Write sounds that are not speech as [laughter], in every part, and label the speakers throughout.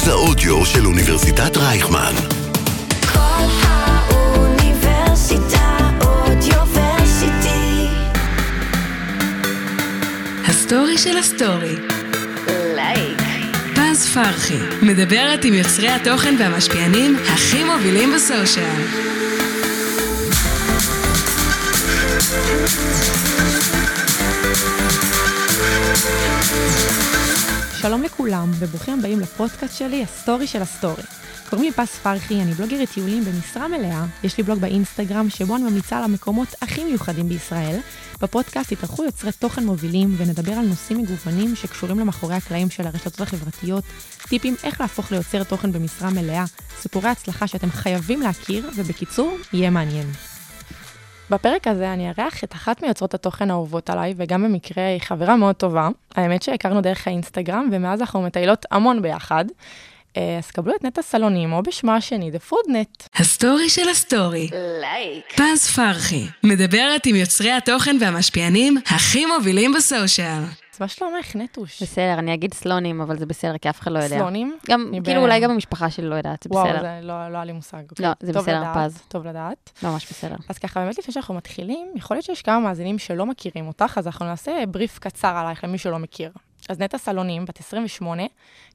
Speaker 1: מרכז האודיו של אוניברסיטת רייכמן.
Speaker 2: קול האוניברסיטה אודיוורסיטי.
Speaker 3: ה story של ה
Speaker 2: story. like.
Speaker 3: פז פרחי, מדברת עם יוצרי התוכן והמשפיענים הכי מובילים ב social.
Speaker 4: שלום לכולם, וברוכים הבאים לפודקאסט שלי, הסטורי של הסטורי. קוראים לי פז פרחי, אני בלוגרית טיולים במשרה מלאה. יש לי בלוג באינסטגרם, שבו אני ממליצה על המקומות הכי מיוחדים בישראל. בפודקאסט יתארחו יוצרי תוכן מובילים, ונדבר על נושאים מגוונים שקשורים למאחורי הקלעים של הרשתות החברתיות, טיפים איך להפוך ליוצר תוכן במשרה מלאה, סיפורי הצלחה שאתם חייבים להכיר, ובקיצור, יהיה מעניין. בפרק הזה אני אארח את אחת מיוצרות התוכן האהובות עליי, וגם במקרה היא חברה מאוד טובה. האמת שהכרנו דרך האינסטגרם, ומאז אנחנו מטיילות המון ביחד. אה, אז קבלו את נטע סלונים, או בשמה השני, TheFoodNett.
Speaker 3: הסטורי של הסטורי.
Speaker 2: Like.
Speaker 3: פז פרחי, מדברת עם יוצרי התוכן והמשפיענים הכי מובילים בסושיאל.
Speaker 4: מה שלומך, נטוש?
Speaker 5: בסדר, אני אגיד סלונים, אבל זה בסדר, כי אף אחד לא יודע.
Speaker 4: סלונים?
Speaker 5: גם, כאילו, אולי גם המשפחה שלי לא יודעת, זה
Speaker 4: וואו,
Speaker 5: בסדר.
Speaker 4: זה לא, לא היה לי מושג.
Speaker 5: לא,
Speaker 4: אוקיי.
Speaker 5: זה
Speaker 4: טוב
Speaker 5: בסדר, פז.
Speaker 4: טוב לדעת.
Speaker 5: ממש בסדר.
Speaker 4: אז ככה, באמת לפני שאנחנו מתחילים, יכול להיות שיש כמה מאזינים שלא מכירים אותך, אז אנחנו נעשה בריף קצר עלייך למי שלא מכיר. אז נטע סלונים, בת 28,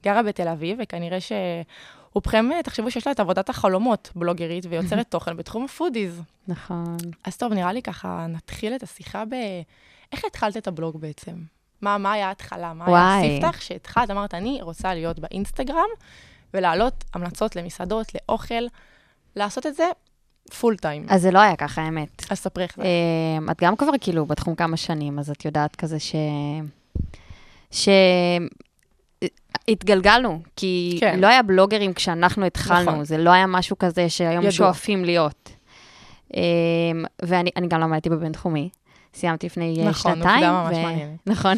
Speaker 4: גרה בתל אביב, וכנראה שרובכם אה, תחשבו שיש לה את עבודת החלומות, בלוגרית ויוצרת [laughs] תוכן בתחום ה foodies.
Speaker 5: נכון.
Speaker 4: אז טוב, נראה לי ככה, נתחיל את השיחה ב... איך התחלת את הבלוג בעצם? מה, מה היה ההתחלה? מה היה
Speaker 5: וואי.
Speaker 4: הספתח שהתחלת? אמרת, אני רוצה להיות באינסטגרם ולהעלות המלצות למסעדות, לאוכל, לעשות את זה פול טיים.
Speaker 5: אז זה לא היה ככה, האמת.
Speaker 4: אז ספרי איך זה.
Speaker 5: אה, את גם כבר כאילו בתחום כמה שנים, אז את יודעת כזה ש... ש... התגלגלנו, כי
Speaker 4: כן.
Speaker 5: לא היה בלוגרים כשאנחנו התחלנו,
Speaker 4: נכון.
Speaker 5: זה לא היה משהו כזה שהיום
Speaker 4: ידוע.
Speaker 5: שואפים להיות. אה, ואני אני גם למדתי בבינתחומי, סיימתי לפני אה,
Speaker 4: נכון,
Speaker 5: שנתיים.
Speaker 4: נקודה ממש מעניינת. [laughs]
Speaker 5: נכון.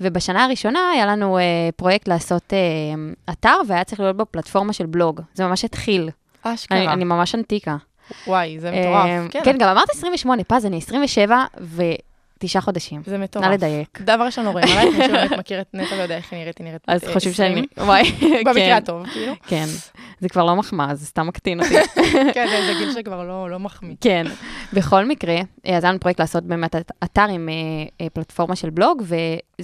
Speaker 5: ובשנה הראשונה היה לנו אה, פרויקט לעשות אה, אתר, והיה צריך להיות בו פלטפורמה של בלוג. זה ממש התחיל. אני,
Speaker 4: אשכרה.
Speaker 5: אני ממש אנטיקה.
Speaker 4: וואי, זה
Speaker 5: אה,
Speaker 4: מטורף. כן,
Speaker 5: כן, גם אמרת 28, פז, אני 27 ותשעה חודשים.
Speaker 4: זה
Speaker 5: נא
Speaker 4: מטורף.
Speaker 5: לדייק.
Speaker 4: דבר ראשון רואים עלייך, מי שבאמת מכיר את נטע ויודע איך היא נראית, היא נראית
Speaker 5: אז
Speaker 4: אה,
Speaker 5: חושב
Speaker 4: 20,
Speaker 5: שאני... וואי, [laughs]
Speaker 4: במקרה
Speaker 5: כן,
Speaker 4: הטוב, כאילו.
Speaker 5: כן. זה כבר לא מחמאה, זה סתם מקטין אותי. [laughs]
Speaker 4: כן, זה- גיל שכבר לא לא מחמיא.
Speaker 5: כן. בכל מקרה, אה, אז היה לנו פרויקט לעשות באמת את- אתר עם אה, פלטפורמה של בלוג, וזו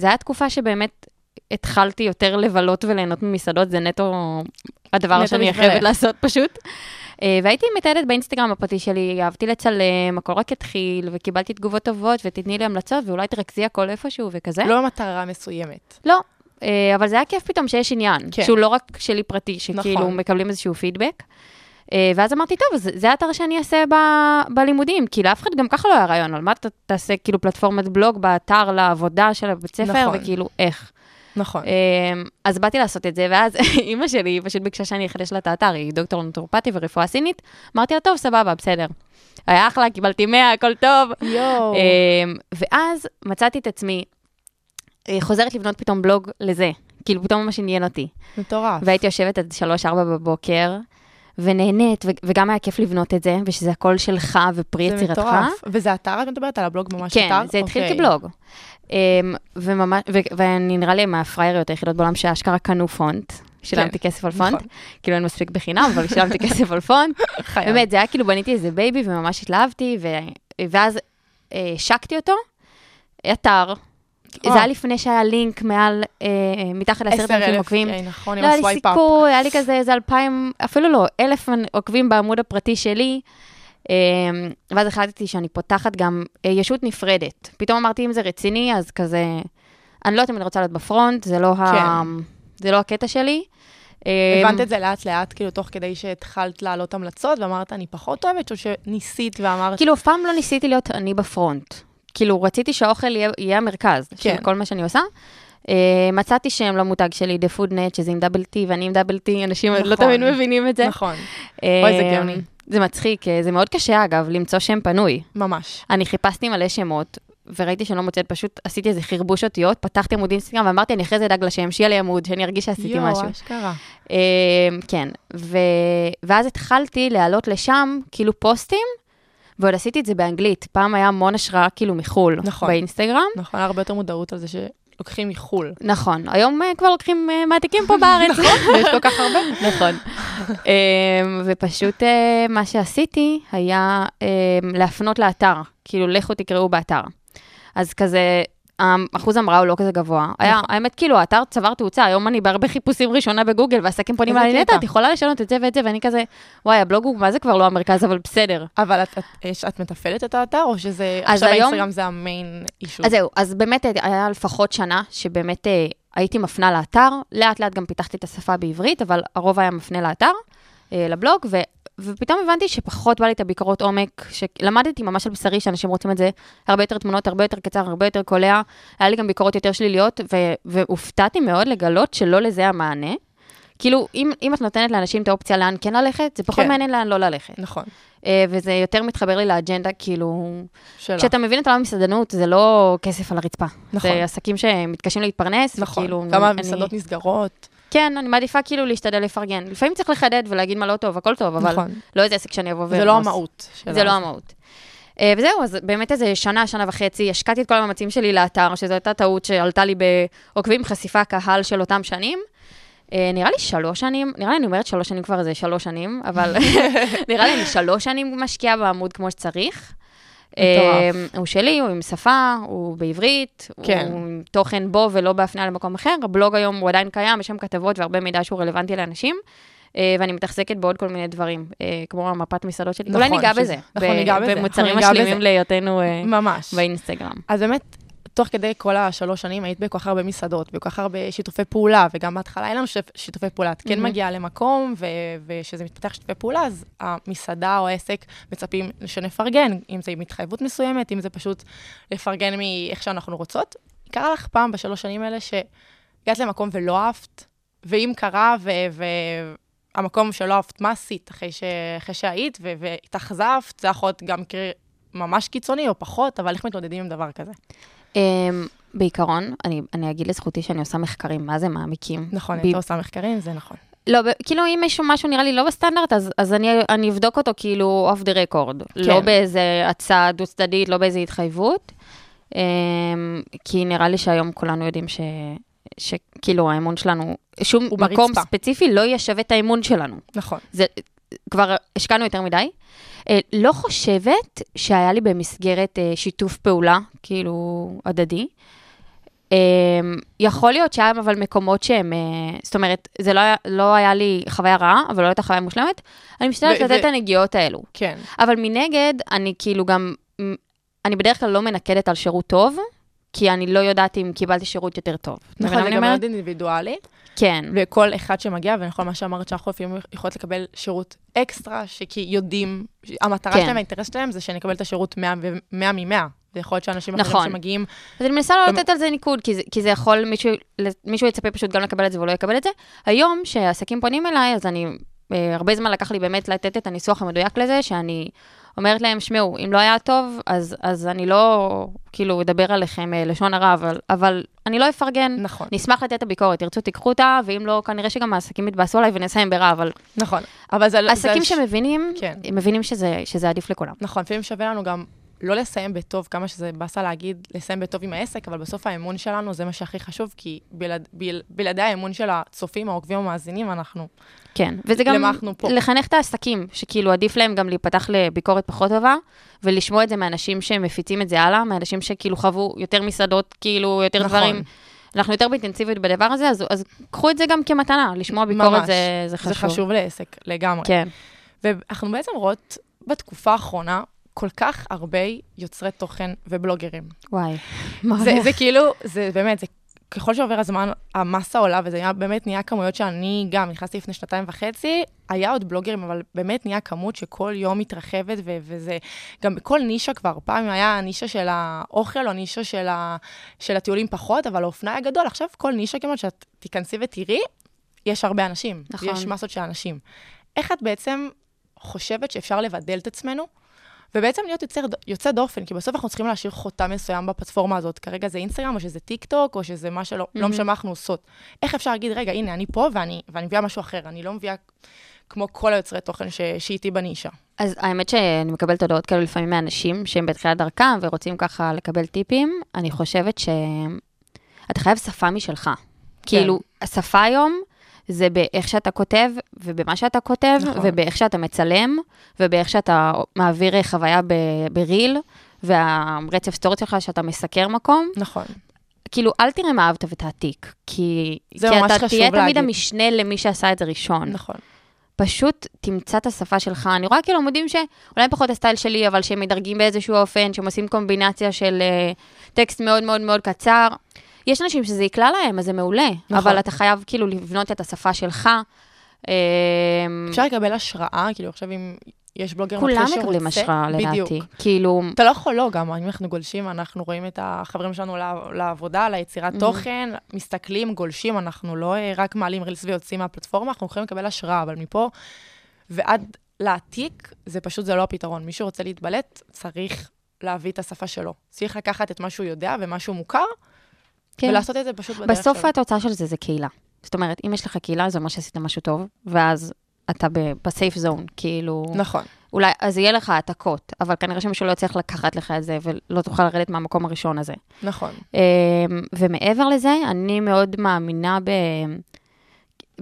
Speaker 5: הייתה תקופה שבאמת התחלתי יותר לבלות וליהנות ממסעדות, זה נטו הדבר שאני. חייבת לעשות פשוט. אה, והייתי מטיילת באינסטגרם הפרטי שלי, אהבתי לצלם, הכל רק התחיל, וקיבלתי תגובות טובות, ותתני לי המלצות, ואולי תרכזי הכל איפשהו וכזה.
Speaker 4: לא מטרה מסוימת.
Speaker 5: לא, אה, אבל זה היה כיף פתאום שיש עניין,
Speaker 4: כן.
Speaker 5: שהוא לא רק שלי פרטי, שכאילו
Speaker 4: נכון.
Speaker 5: מקבלים איזשהו פידבק. אה, ואז אמרתי, טוב, אז זה האתר שאני אעשה ב- בלימודים, כי לאף אחד גם ככה לא היה רעיון, על מה אתה תעשה כאילו פלטפורמת בלוג באתר לעבודה של הבית ספר,
Speaker 4: נכון.
Speaker 5: וכאילו, איך.
Speaker 4: נכון.
Speaker 5: אה, אז באתי לעשות את זה, ואז [laughs] אימא שלי פשוט ביקשה שאני אחדש לה את האתר, היא דוקטור לנטורפטי ורפואה סינית, אמרתי לה, טוב, סבבה, בסדר. היה אחלה, קיבלתי 100, הכל טוב.
Speaker 4: יואו.
Speaker 5: אמ, ואז מצאתי את עצמי אה, חוזרת לבנות פתאום בלוג לזה. כאילו, פתאום ממש עניין אותי.
Speaker 4: מטורף.
Speaker 5: והייתי יושבת עד 3-4 בבוקר, ונהנית, ו- וגם היה כיף לבנות את זה, ושזה הכל שלך ופרי
Speaker 4: זה
Speaker 5: יצירתך.
Speaker 4: מטורף. וזה אתר, את מדברת על הבלוג ממש
Speaker 5: כן,
Speaker 4: אתר?
Speaker 5: זה התחיל
Speaker 4: אוקיי.
Speaker 5: כבלוג. אמ, וממש, ואני נראה לי מהפרייריות היחידות בעולם שאשכרה קנו font. שילמתי כסף על font,
Speaker 4: נכון.
Speaker 5: כאילו אין מספיק בחינם, אבל שילמתי כסף על
Speaker 4: font. [laughs]
Speaker 5: באמת, זה היה כאילו בניתי איזה baby וממש התלהבתי. ואז אה, השקתי אותו, אתר.
Speaker 4: אה.
Speaker 5: זה היה לפני שהיה לינק מעל, אה, מתחת לעשרת אלפים
Speaker 4: 10,000,
Speaker 5: עוקבים.
Speaker 4: כן, נכון, עם
Speaker 5: לא היה לי. סיכוי, היה לי כזה איזה אלפיים, אפילו לא, אלף עוקבים בעמוד הפרטי שלי. אה, ואז החלטתי שאני פותחת גם אה, ישות נפרדת. פתאום אמרתי, אם זה רציני, אז כזה, אני לא יודעת אם אני רוצה להיות בפרונט, זה לא, ה...
Speaker 4: כן.
Speaker 5: זה לא הקטע שלי. אה,
Speaker 4: הבנת את זה לאט-לאט, כאילו, תוך כדי שהתחלת להעלות המלצות, ואמרת, אני פחות אוהבת, או שניסית ואמרת,
Speaker 5: כאילו, אף פעם לא ניסיתי להיות אני בפרונט. כאילו, רציתי שהאוכל יהיה, יהיה המרכז
Speaker 4: כן.
Speaker 5: של כל מה שאני עושה. Uh, מצאתי שם למותג שלי, The Food Net, שזה עם דאבל טי, ואני עם דאבל טי, אנשים לא
Speaker 4: נכון.
Speaker 5: תמיד מבינים את זה.
Speaker 4: נכון,
Speaker 5: אה,
Speaker 4: אוי, זה גאוני.
Speaker 5: זה מצחיק, אה, זה מאוד קשה, אגב, למצוא שם פנוי.
Speaker 4: ממש.
Speaker 5: אני חיפשתי מלא שמות, וראיתי שאני לא מוצאת, פשוט עשיתי איזה חרבוש אותיות, פתחתי עמוד אינסטגרם, ואמרתי, אני אחרי זה אדאג לשם, שיהיה לי עמוד, שאני ארגיש שעשיתי משהו.
Speaker 4: יואו, אשכרה.
Speaker 5: אה, כן, ו... ואז התחלתי להעלות לשם כאילו פוסטים, ועוד עשיתי את זה באנגלית. פעם היה המון השראה כאילו מחו"ל,
Speaker 4: נכון.
Speaker 5: באינסטגרם.
Speaker 4: נכון, הרבה יותר מודעות על זה ש... לוקחים מחו"ל.
Speaker 5: נכון, היום אה, כבר לוקחים אה, מעתיקים פה בארץ. [laughs]
Speaker 4: ויש כל כך הרבה.
Speaker 5: נכון. אמ, ופשוט אה, מה שעשיתי היה אמ, להפנות לאתר, כאילו, לכו תקראו באתר. אז כזה, אחוז המראה הוא לא כזה גבוה. היה,
Speaker 4: נכון.
Speaker 5: האמת, כאילו, האתר צבר תאוצה, היום אני בהרבה חיפושים ראשונה בגוגל, ועסקים פונים אליי, נטע. את יכולה לשנות את זה ואת זה, ואני כזה, וואי, הבלוג הוא מה זה כבר לא המרכז, אבל בסדר.
Speaker 4: אבל את, את, את מתפעלת את האתר, או שזה, עכשיו
Speaker 5: היום-
Speaker 4: האינסטגרם זה המיין אישו?
Speaker 5: אז זהו, אז באמת היה לפחות שנה שבאמת אה, הייתי מפנה לאתר, לאט לאט גם פיתחתי את השפה בעברית, אבל הרוב היה מפנה לאתר, אה, לבלוג, ו, ופתאום הבנתי שפחות בא לי את הביקורות עומק, שלמדתי ממש על בשרי שאנשים רוצים את זה, הרבה יותר תמונות, הרבה יותר קצר, הרבה יותר קולע, היה לי גם ביקורות יותר שליליות, ו, והופתעתי מאוד לגלות שלא לזה המענה. כאילו, אם, אם את נותנת לאנשים את האופציה לאן כן ללכת, זה פחות
Speaker 4: כן.
Speaker 5: מעניין לאן לא ללכת.
Speaker 4: נכון,
Speaker 5: אה, וזה יותר מתחבר לי לאג'נדה, כאילו,
Speaker 4: שלה.
Speaker 5: כשאתה מבין את עולם המסעדנות, זה לא כסף על הרצפה.
Speaker 4: נכון.
Speaker 5: זה עסקים שמתקשים להתפרנס,
Speaker 4: נכון,
Speaker 5: וכאילו...
Speaker 4: גם
Speaker 5: אני-
Speaker 4: המסעדות נסגרות.
Speaker 5: כן, אני מעדיפה כאילו להשתדל לפרגן. לפעמים צריך לחדד ולהגיד מה לא טוב, הכל טוב, אבל
Speaker 4: נכון.
Speaker 5: לא איזה עסק שאני אבוא
Speaker 4: זה לא. המהות.
Speaker 5: זה לא המהות. אה, וזהו, אז באמת איזה שנה, שנה וחצי, השקעתי את כל המאמצים שלי לאתר, שזו הייתה טעות שעלתה לי בעוקבים חשיפה קהל של אותם שנים. אה, נראה לי שלוש שנים, נראה לי אני אומרת שלוש שנים כבר זה שלוש שנים, אבל [laughs] [laughs] נראה לי אני שלוש שנים משקיעה בעמוד כמו שצריך. אה, הוא שלי, הוא עם שפה, הוא בעברית,
Speaker 4: כן.
Speaker 5: הוא עם תוכן בו ולא בהפניה למקום אחר. הבלוג היום הוא עדיין קיים, יש שם כתבות והרבה מידע שהוא רלוונטי לאנשים. אה, ואני מתעסקת בעוד כל מיני דברים, אה, כמו המפת מסעדות שלי.
Speaker 4: נכון,
Speaker 5: אולי ניגע
Speaker 4: שזה-
Speaker 5: בזה.
Speaker 4: נכון, ניגע בזה,
Speaker 5: במוצרים משלימים. להיותנו
Speaker 4: ממש.
Speaker 5: באינסטגרם.
Speaker 4: אז באמת, תוך כדי כל השלוש שנים היית בכל כך הרבה מסעדות, בכל כך הרבה שיתופי פעולה, וגם בהתחלה אין לנו שיתופ- שיתופי פעולה. את כן
Speaker 5: מהמם.
Speaker 4: מגיעה למקום, וכשזה מתפתח שיתופי פעולה, אז המסעדה או העסק מצפים שנפרגן, אם זה עם התחייבות מסוימת, אם זה פשוט לפרגן מאיך שאנחנו רוצות. קרה לך פעם בשלוש שנים האלה שהגעת למקום ולא אהבת, ואם קרה, ו- והמקום שלא אהבת, מה עשית אחרי, ש- אחרי שהיית, ו- והתאכזבת, זה יכול להיות גם מקרה ממש קיצוני או פחות, אבל איך מתמודדים עם דבר כזה?
Speaker 5: אמ, בעיקרון, אני, אני אגיד לזכותי שאני עושה מחקרים, מה זה מעמיקים.
Speaker 4: נכון,
Speaker 5: ב-
Speaker 4: היית עושה מחקרים, זה נכון.
Speaker 5: לא, כאילו אם מישהו, משהו נראה לי לא בסטנדרט, אז, אז אני, אני אבדוק אותו כאילו off the record. כן. לא באיזה הצעה דו-צדדית, לא באיזה התחייבות. אמ, כי נראה לי שהיום כולנו יודעים ש... שכאילו האמון שלנו, שום מקום
Speaker 4: ברצפה.
Speaker 5: ספציפי לא יישב את האמון שלנו.
Speaker 4: נכון.
Speaker 5: זה, כבר השקענו יותר מדי. אה, לא חושבת שהיה לי במסגרת אה, שיתוף פעולה, כאילו, הדדי. אה, יכול להיות שהיה אבל מקומות שהם, זאת אומרת, זה לא היה, לא היה לי חוויה רעה, אבל לא הייתה חוויה מושלמת. אני משתדלת לתת את הנגיעות האלו.
Speaker 4: כן.
Speaker 5: אבל מנגד, אני כאילו גם, אני בדרך כלל לא מנקדת על שירות טוב, כי אני לא יודעת אם קיבלתי שירות יותר טוב.
Speaker 4: נכון, זה גם? מאוד אינדיבידואלי,
Speaker 5: כן.
Speaker 4: וכל אחד שמגיע, ונכון מה שאמרת, שאנחנו לפעמים יכולות לקבל שירות אקסטרה, שכי יודעים, המטרה
Speaker 5: כן.
Speaker 4: שלהם, האינטרס שלהם, זה שנקבל את השירות 100 ו-100 מ-100. זה יכול להיות שאנשים אחרים
Speaker 5: נכון.
Speaker 4: שמגיעים,
Speaker 5: אז אני מנסה לא
Speaker 4: במ-
Speaker 5: לתת על זה ניקוד, כי זה, כי זה יכול, מישהו, מישהו יצפה פשוט גם לקבל את זה ולא יקבל את זה. היום, כשעסקים פונים אליי, אז אני, אה, הרבה זמן לקח לי באמת לתת את הניסוח המדויק לזה, שאני אומרת להם, שמעו, אם לא היה טוב, אז, אז אני לא, כאילו, אדבר עליכם אה, לשון הרע, אבל, אבל אני לא אפרגן.
Speaker 4: נכון,
Speaker 5: נשמח לתת את הביקורת, תרצו תיקחו אותה, ואם לא, כנראה שגם העסקים יתבאסו עליי ונסיים ברע, אבל
Speaker 4: נכון. אבל זה...
Speaker 5: עסקים
Speaker 4: זה-
Speaker 5: שמבינים,
Speaker 4: כן.
Speaker 5: מבינים שזה, שזה עדיף לכולם.
Speaker 4: נכון, לפעמים שווה לנו גם לא לסיים בטוב, כמה שזה באסה להגיד, לסיים בטוב עם העסק, אבל בסוף האמון שלנו זה מה שהכי חשוב, כי בלעד, בל, בלעדי האמון של הצופים, העוקבים, המאזינים, אנחנו...
Speaker 5: כן, וזה גם
Speaker 4: למה אנחנו פה?
Speaker 5: לחנך את העסקים, שכאילו עדיף להם גם להיפתח לביקורת פחות טובה, ולשמוע את זה מאנשים שמפיצים את זה הלאה, מאנשים שכאילו חוו יותר מסעדות, כאילו יותר
Speaker 4: נכון.
Speaker 5: דברים. אנחנו יותר באינטנסיביות בדבר הזה, אז, אז קחו את זה גם כמתנה, לשמוע ביקורת
Speaker 4: ממש.
Speaker 5: זה, זה חשוב.
Speaker 4: זה חשוב לעסק, לגמרי.
Speaker 5: כן,
Speaker 4: ואנחנו בעצם רואות בתקופה האחרונה כל כך הרבה יוצרי תוכן ובלוגרים.
Speaker 5: וואי. מה
Speaker 4: זה? זה כאילו, זה באמת, זה ככל שעובר הזמן, המסה עולה, וזה היה, באמת נהיה כמויות שאני גם נכנסתי לפני שנתיים וחצי, היה עוד בלוגרים, אבל באמת נהיה כמות שכל יום מתרחבת, ו- וזה גם בכל נישה כבר, פעם היה הנישה של האוכל, או נישה של, ה- של הטיולים פחות, אבל האופנה היה גדול. עכשיו כל נישה כמעט שאת תיכנסי ותראי, יש הרבה אנשים.
Speaker 5: נכון.
Speaker 4: יש מסות של אנשים. איך את בעצם חושבת שאפשר לבדל את עצמנו? ובעצם להיות יוצר, יוצא דופן, כי בסוף אנחנו צריכים להשאיר חותם מסוים בפלטפורמה הזאת. כרגע זה אינסטגרם, או שזה טיק טוק, או שזה מה שלא, לא
Speaker 5: Mhm.
Speaker 4: משנה מה אנחנו עושות. איך אפשר להגיד, רגע, הנה, אני פה ואני, ואני מביאה משהו אחר, אני לא מביאה כמו כל היוצרי תוכן ש, שאיתי בנישה.
Speaker 5: אז האמת שאני מקבלת הודעות כאלו לפעמים מאנשים שהם בתחילת דרכם ורוצים ככה לקבל טיפים. אני חושבת ש... אתה חייב שפה משלך. כאילו, השפה היום זה באיך שאתה כותב, ובמה שאתה כותב,
Speaker 4: נכון.
Speaker 5: ובאיך שאתה מצלם, ובאיך שאתה מעביר אה, חוויה ב- בריל, והרצף סטורית שלך שאתה מסקר מקום.
Speaker 4: נכון.
Speaker 5: כאילו, אל תראה מה אהבת ותעתיק, כי, כי אתה תהיה תמיד
Speaker 4: להגיד.
Speaker 5: המשנה למי שעשה את זה ראשון.
Speaker 4: נכון.
Speaker 5: פשוט תמצא את השפה שלך. אני רואה כאילו עמודים שאולי פחות הסטייל שלי, אבל שהם מדרגים באיזשהו אופן, שהם עושים קומבינציה של uh, טקסט מאוד מאוד מאוד קצר. יש אנשים שזה יקלע להם, אז זה מעולה.
Speaker 4: נכון.
Speaker 5: אבל אתה חייב כאילו לבנות את השפה שלך. אה,
Speaker 4: אפשר לקבל השראה, כאילו עכשיו אם יש בלוגר מתחיל
Speaker 5: כולם
Speaker 4: שרוצה...
Speaker 5: מקבלים השראה,
Speaker 4: בדיוק.
Speaker 5: לדעתי. כאילו,
Speaker 4: אתה לא יכול לא, גם אם אנחנו גולשים, אנחנו רואים את החברים שלנו לעב- לעבודה, ליצירת
Speaker 5: Mhm.
Speaker 4: תוכן, מסתכלים, גולשים, אנחנו לא אה, רק מעלים רילס ויוצאים מהפלטפורמה, אנחנו יכולים לקבל השראה, אבל מפה ועד להעתיק, זה פשוט, זה לא הפתרון. מי שרוצה להתבלט, צריך להביא את השפה שלו. צריך לקחת את מה שהוא יודע ומה שהוא מוכר,
Speaker 5: כן.
Speaker 4: ולעשות את זה פשוט בדרך.
Speaker 5: בסוף התוצאה של זה זה קהילה. זאת אומרת, אם יש לך קהילה, זה אומר שעשית משהו טוב, ואז אתה בסייף זון, כאילו...
Speaker 4: נכון,
Speaker 5: אולי, אז יהיה לך העתקות, אבל כנראה שמישהו לא יצליח לקחת לך את זה, ולא תוכל לרדת מהמקום הראשון הזה.
Speaker 4: נכון.
Speaker 5: אמ, ומעבר לזה, אני מאוד מאמינה. ב-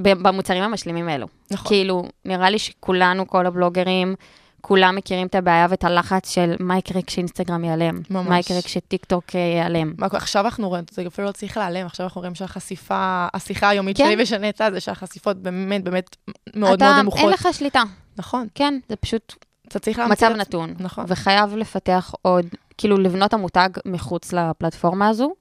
Speaker 5: במוצרים המשלימים האלו.
Speaker 4: נכון.
Speaker 5: כאילו, נראה לי שכולנו, כל הבלוגרים, כולם מכירים את הבעיה ואת הלחץ של מה יקרה כשאינסטגרם ייעלם.
Speaker 4: ממש.
Speaker 5: מה יקרה כשטיקטוק אה, ייעלם.
Speaker 4: עכשיו אנחנו רואים, זה אפילו לא צריך להיעלם, עכשיו אנחנו רואים שהחשיפה, השיחה היומית
Speaker 5: כן.
Speaker 4: שלי ושל נטע זה שהחשיפות באמת באמת מאוד
Speaker 5: אתה,
Speaker 4: מאוד
Speaker 5: אין
Speaker 4: נמוכות.
Speaker 5: לך שליטה.
Speaker 4: נכון,
Speaker 5: כן, זה פשוט
Speaker 4: אתה צריך.
Speaker 5: מצב נתון.
Speaker 4: נכון.
Speaker 5: וחייב לפתח עוד, כאילו לבנות המותג מחוץ לפלטפורמה הזו,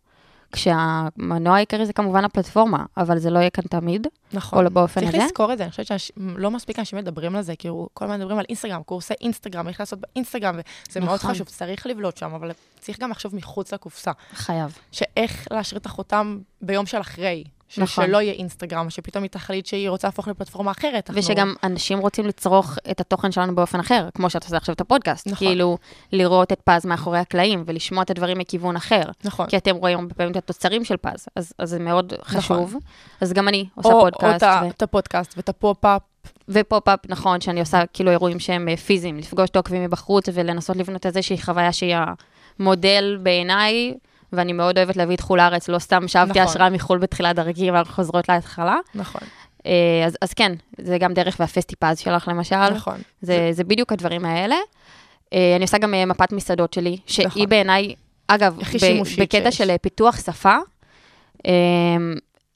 Speaker 5: כשהמנוע העיקרי זה כמובן הפלטפורמה, אבל זה לא יהיה כאן תמיד,
Speaker 4: נכון.
Speaker 5: או לא באופן
Speaker 4: צריך
Speaker 5: הזה.
Speaker 4: לזכור את זה, אני חושבת שלא מספיק אנשים מדברים על זה, כאילו, כל הזמן מדברים על אינסטגרם, קורסי אינסטגרם, איך לעשות באינסטגרם, וזה מאוד
Speaker 5: נכון.
Speaker 4: חשוב, צריך לבלוט שם, אבל צריך גם לחשוב מחוץ לקופסה,
Speaker 5: חייב.
Speaker 4: שאיך להשאיר את החותם ביום של אחרי,
Speaker 5: נכון.
Speaker 4: שלא יהיה אינסטגרם, שפתאום היא תחליט שהיא רוצה להפוך לפלטפורמה אחרת. אנחנו-
Speaker 5: ושגם אנשים רוצים לצרוך את התוכן שלנו באופן אחר, כמו שאת עושה עכשיו את הפודקאסט.
Speaker 4: נכון.
Speaker 5: כאילו, לראות את פז מאחורי הקלעים ולשמוע את הדברים מכיוון אחר.
Speaker 4: נכון.
Speaker 5: כי אתם רואים הרבה פעמים את התוצרים של פז, אז, אז זה מאוד חשוב. אז גם אני עושה
Speaker 4: או- או
Speaker 5: פודקאסט.
Speaker 4: את ה-
Speaker 5: ו-
Speaker 4: את הפודקאסט ואת ה
Speaker 5: pop-up, ו pop-up, נכון, שאני עושה כאילו אירועים שהם אה, פיזיים, לפגוש את העוקבים מבחוץ ולנסות לבנות איזושהי חוויה שהיא המודל בעיניי, ואני מאוד אוהבת להביא את חו"ל לארץ, לא סתם שאבתי
Speaker 4: נכון.
Speaker 5: השראה מחו"ל בתחילת דרכי, ואנחנו חוזרות להתחלה.
Speaker 4: נכון,
Speaker 5: אה, אז, אז כן, זה גם דרך והפסטיפז שלך למשל,
Speaker 4: נכון.
Speaker 5: זה, זה בדיוק הדברים האלה. אה, אני עושה גם אה, מפת מסעדות שלי, שהיא
Speaker 4: נכון.
Speaker 5: בעיניי, אגב, ב- בקטע
Speaker 4: שיש.
Speaker 5: של פיתוח שפה,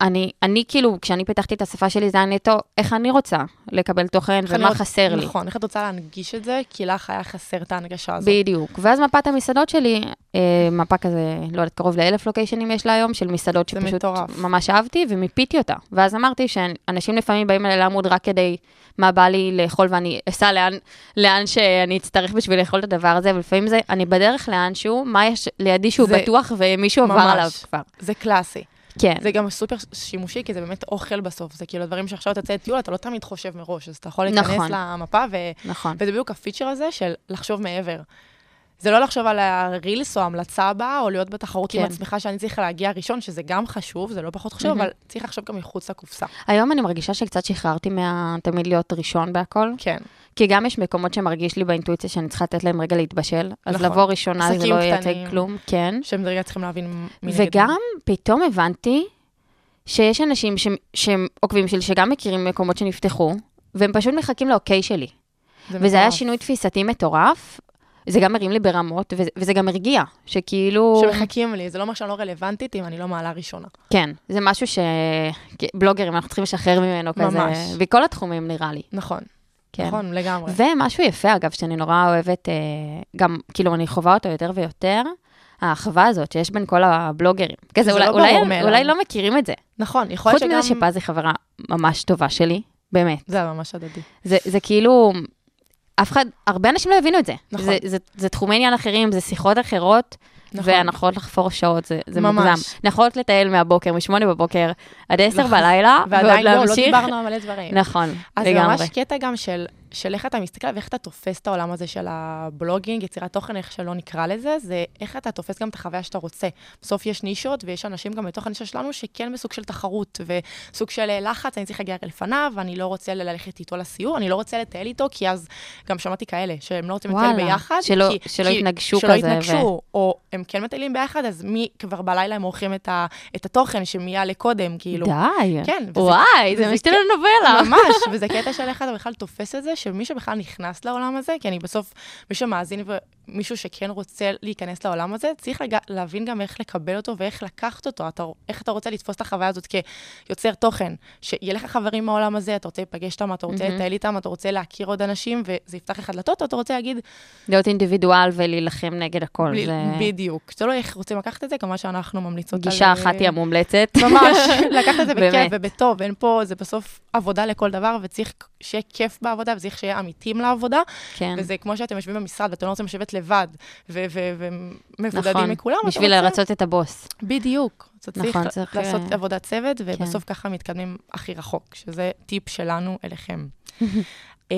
Speaker 5: אני, אני כאילו, כשאני פיתחתי את השפה שלי, זה היה נטו, איך אני רוצה לקבל תוכן ומה
Speaker 4: רוצ-
Speaker 5: חסר לי.
Speaker 4: נכון, איך את רוצה להנגיש את זה? כי לך היה חסר את ההנגשה הזאת.
Speaker 5: בדיוק. ואז מפת המסעדות שלי, אה, מפה כזה, לא יודעת, קרוב לאלף לוקיישנים יש לה היום, של מסעדות שפשוט
Speaker 4: מטורף.
Speaker 5: ממש אהבתי, ומיפיתי אותה. ואז אמרתי שאנשים לפעמים באים אליי לעמוד רק כדי מה בא לי לאכול, ואני אסע לאן, לאן שאני אצטרך בשביל לאכול את הדבר הזה, ולפעמים זה, אני בדרך לאנשהו, מה יש לידי שהוא
Speaker 4: זה-
Speaker 5: בטוח ומישהו עבר
Speaker 4: ממש.
Speaker 5: עליו כבר.
Speaker 4: זה קלאסי.
Speaker 5: כן.
Speaker 4: זה גם סופר שימושי, כי זה באמת אוכל בסוף. זה כאילו דברים שעכשיו אתה יוצא לטיול, אתה לא תמיד חושב מראש, אז אתה יכול להיכנס
Speaker 5: נכון.
Speaker 4: למפה, ו...
Speaker 5: נכון.
Speaker 4: וזה בדיוק הפיצ'ר הזה של לחשוב מעבר. זה לא לחשוב על הרילס או ההמלצה הבאה, או להיות בתחרות עם
Speaker 5: כן.
Speaker 4: עצמך שאני צריך להגיע ראשון, שזה גם חשוב, זה לא פחות חשוב,
Speaker 5: מהמם.
Speaker 4: אבל צריך לחשוב גם מחוץ לקופסה.
Speaker 5: היום אני מרגישה שקצת שחררתי מהתמיד להיות ראשון בהכל,
Speaker 4: כן,
Speaker 5: כי גם יש מקומות שמרגיש לי באינטואיציה שאני צריכה לתת להם רגע להתבשל, אז
Speaker 4: נכון.
Speaker 5: לבוא ראשונה זה לא
Speaker 4: קטנים.
Speaker 5: כלום, כן.
Speaker 4: שהם רגע צריכים להבין מי נגד.
Speaker 5: וגם פתאום הבנתי שיש אנשים ש- שהם עוקבים שלי, שגם מכירים מקומות שנפתחו, והם פשוט מחכים לאוקיי שלי.
Speaker 4: זה
Speaker 5: וזה היה
Speaker 4: מטורף.
Speaker 5: שינוי תפיסתי מטורף, זה גם הרים לי ברמות, וזה, וזה גם הרגיע, שכאילו...
Speaker 4: שמחכים לי, זה לא אומר שאני לא רלוונטית אם אני לא מעלה ראשונה.
Speaker 5: כן, זה משהו שבלוגרים, אנחנו צריכים לשחרר ממנו כזה,
Speaker 4: ממש.
Speaker 5: בכל התחומים נראה לי.
Speaker 4: נכון,
Speaker 5: כן.
Speaker 4: נכון, לגמרי.
Speaker 5: ומשהו יפה, אגב, שאני נורא אוהבת, אה, גם, כאילו, אני חווה אותו יותר ויותר, האחווה הזאת שיש בין כל הבלוגרים. כזה,
Speaker 4: זה
Speaker 5: אולי,
Speaker 4: לא
Speaker 5: אולי. אולי לא מכירים את זה.
Speaker 4: נכון, יכול להיות
Speaker 5: חוץ
Speaker 4: שגם...
Speaker 5: מזה שפז היא חברה ממש טובה שלי, באמת.
Speaker 4: זה ממש הדדי.
Speaker 5: זה, זה כאילו, אף אחד, הרבה אנשים לא הבינו את זה.
Speaker 4: נכון.
Speaker 5: זה, זה, זה תחומי עניין אחרים, זה שיחות אחרות,
Speaker 4: נכון.
Speaker 5: ואנחנו יכולות לחפור שעות, זה, זה
Speaker 4: ממש.
Speaker 5: מוגזם. אנחנו יכולות לטייל מהבוקר, משמונה בבוקר, עד עשר בלילה, ועוד
Speaker 4: ועדיין לא, לא
Speaker 5: להמשיך.
Speaker 4: דיברנו על מלא דברים.
Speaker 5: נכון,
Speaker 4: אז זה
Speaker 5: לגמרי.
Speaker 4: ממש קטע גם של של איך אתה מסתכל ואיך אתה תופס את העולם הזה של הבלוגינג, יצירת תוכן, איך שלא נקרא לזה, זה איך אתה תופס גם את החוויה שאתה רוצה. בסוף יש נישות, ויש אנשים גם בתוך הנישה שלנו שכן בסוג של תחרות, וסוג של אה, לחץ, אני צריך להגיע לפניו, ואני לא רוצה ללכת איתו לסיור, אני לא רוצה לטייל איתו, כי אז גם שמעתי כאלה, שהם לא רוצים לטייל ביחד.
Speaker 5: שלא-
Speaker 4: כי,
Speaker 5: שלא
Speaker 4: כי,
Speaker 5: יתנגשו
Speaker 4: שלא
Speaker 5: כזה,
Speaker 4: יתנגשו, או הם כן מטיילים ביחד, אז מי כבר בלילה הם עורכים את, ה, את התוכן שמי יעלה קודם, כאילו.
Speaker 5: די.
Speaker 4: כן, וזה-
Speaker 5: וואי, זה
Speaker 4: וזה
Speaker 5: משתיל
Speaker 4: כן-
Speaker 5: לנובלה.
Speaker 4: ממש, וזה קטע של איך אתה בכלל תופס את זה, שמי שבכלל נכנס לעולם הזה, כי אני בסוף, מי שמאזין ומישהו שכן רוצה להיכנס לעולם הזה, צריך לג... להבין גם איך לקבל אותו ואיך לקחת אותו, אתה, איך אתה רוצה לתפוס את החוויה הזאת כיוצר תוכן, שיהיה לך חברים מהעולם הזה, אתה רוצה להיפגש איתם, אתה רוצה. לטייל איתם, אתה רוצה להכיר עוד אנשים, וזה יפתח לך דלתות, או אתה רוצה להגיד,
Speaker 5: להיות אינדיבידואל ולהילחם נגד הכל.
Speaker 4: בלי-
Speaker 5: זה
Speaker 4: בדיוק. תלוי איך רוצים לקחת את זה, כמובן שאנחנו ממליצות על...
Speaker 5: גישה אחת היא המומלצת.
Speaker 4: ממש, [laughs] לקחת את זה בכיף. ובטוב, אין פה, זה בסוף עבודה לכל דבר, וצריך שיהיה כיף בעבודה, וצריך שיהיה עמיתים לעבודה,
Speaker 5: כן.
Speaker 4: וזה כמו שאתם יושבים במשרד, ואתם לא רוצים לשבת לבד, ומבודדים
Speaker 5: נכון,
Speaker 4: מכולם, אתה
Speaker 5: בשביל לרצות את הבוס.
Speaker 4: בדיוק. אתה צריך,
Speaker 5: נכון, צריך,
Speaker 4: לעשות
Speaker 5: אה,
Speaker 4: עבודת צוות, ובסוף ככה מתקדמים הכי רחוק, שזה טיפ שלנו אליכם. [laughs] אמ,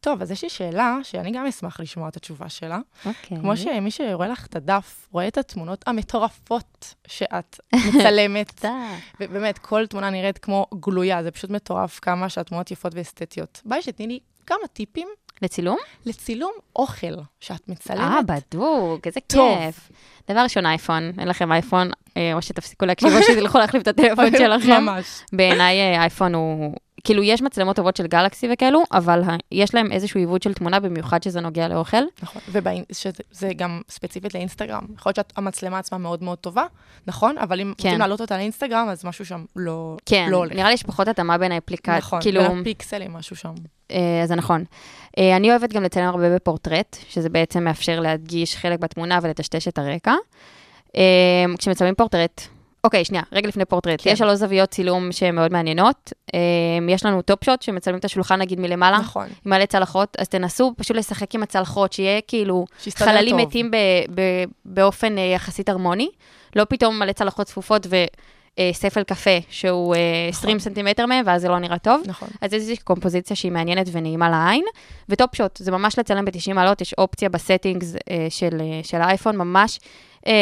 Speaker 4: טוב, אז יש לי שאלה, שאני גם אשמח לשמוע את התשובה שלה.
Speaker 5: אוקיי.
Speaker 4: כמו שמי שרואה לך את הדף, רואה את התמונות המטורפות שאת מצלמת. [laughs] ובאמת, כל תמונה נראית כמו גלויה, זה פשוט מטורף כמה שהתמונות יפות ואסתטיות. ביי, שתתני לי כמה טיפים
Speaker 5: לצילום?
Speaker 4: לצילום אוכל שאת מצלמת.
Speaker 5: אה, בדוק, איזה
Speaker 4: טוב.
Speaker 5: כיף. דבר ראשון, אייפון, אין לכם אייפון, אה, או שתפסיקו להקשיב, או שתלכו להחליף את הטלפון שלכם.
Speaker 4: ממש.
Speaker 5: בעיניי אה, אייפון הוא, כאילו יש מצלמות טובות של גלקסי וכאלו, אבל יש להם איזשהו עיוות של תמונה, במיוחד שזה נוגע לאוכל.
Speaker 4: נכון, וזה גם ספציפית לאינסטגרם. יכול להיות שהמצלמה עצמה מאוד מאוד טובה, נכון? אבל אם
Speaker 5: כן.
Speaker 4: רוצים להעלות אותה לאינסטגרם, אז משהו שם לא,
Speaker 5: כן,
Speaker 4: לא הולך.
Speaker 5: נראה לי יש פחות התאמה בין האפליקציה,
Speaker 4: נכון,
Speaker 5: כאילו,
Speaker 4: בין הפיקסלים, משהו שם.
Speaker 5: אה, אז זה נכון. אה, אני אוהבת גם לצלם הרבה בפורטרט, שזה בעצם מאפשר להדגיש חלק בתמונה ולטשטש את הרקע. אה, כשמצלמים פורטרט, אוקיי, שנייה, רגע לפני פורטרט,
Speaker 4: כן.
Speaker 5: יש שלוש זוויות צילום שהן מאוד מעניינות. אה, יש לנו top shot שמצלמים את השולחן נגיד מלמעלה,
Speaker 4: נכון.
Speaker 5: עם מלא צלחות, אז תנסו פשוט לשחק עם הצלחות, שיהיה כאילו חללים
Speaker 4: טוב.
Speaker 5: מתים ב- ב- באופן אה, יחסית הרמוני, לא פתאום מלא צלחות צפופות וספל קפה שהוא אה, 20 סנטימטר מהם, ואז זה לא נראה טוב.
Speaker 4: נכון.
Speaker 5: אז איזושהי קומפוזיציה שהיא מעניינת ונעימה לעין. ו top shot, זה ממש לצלם ב-90 מעלות, יש אופציה ב settings אה, של, אה, של האייפון, ממש אה,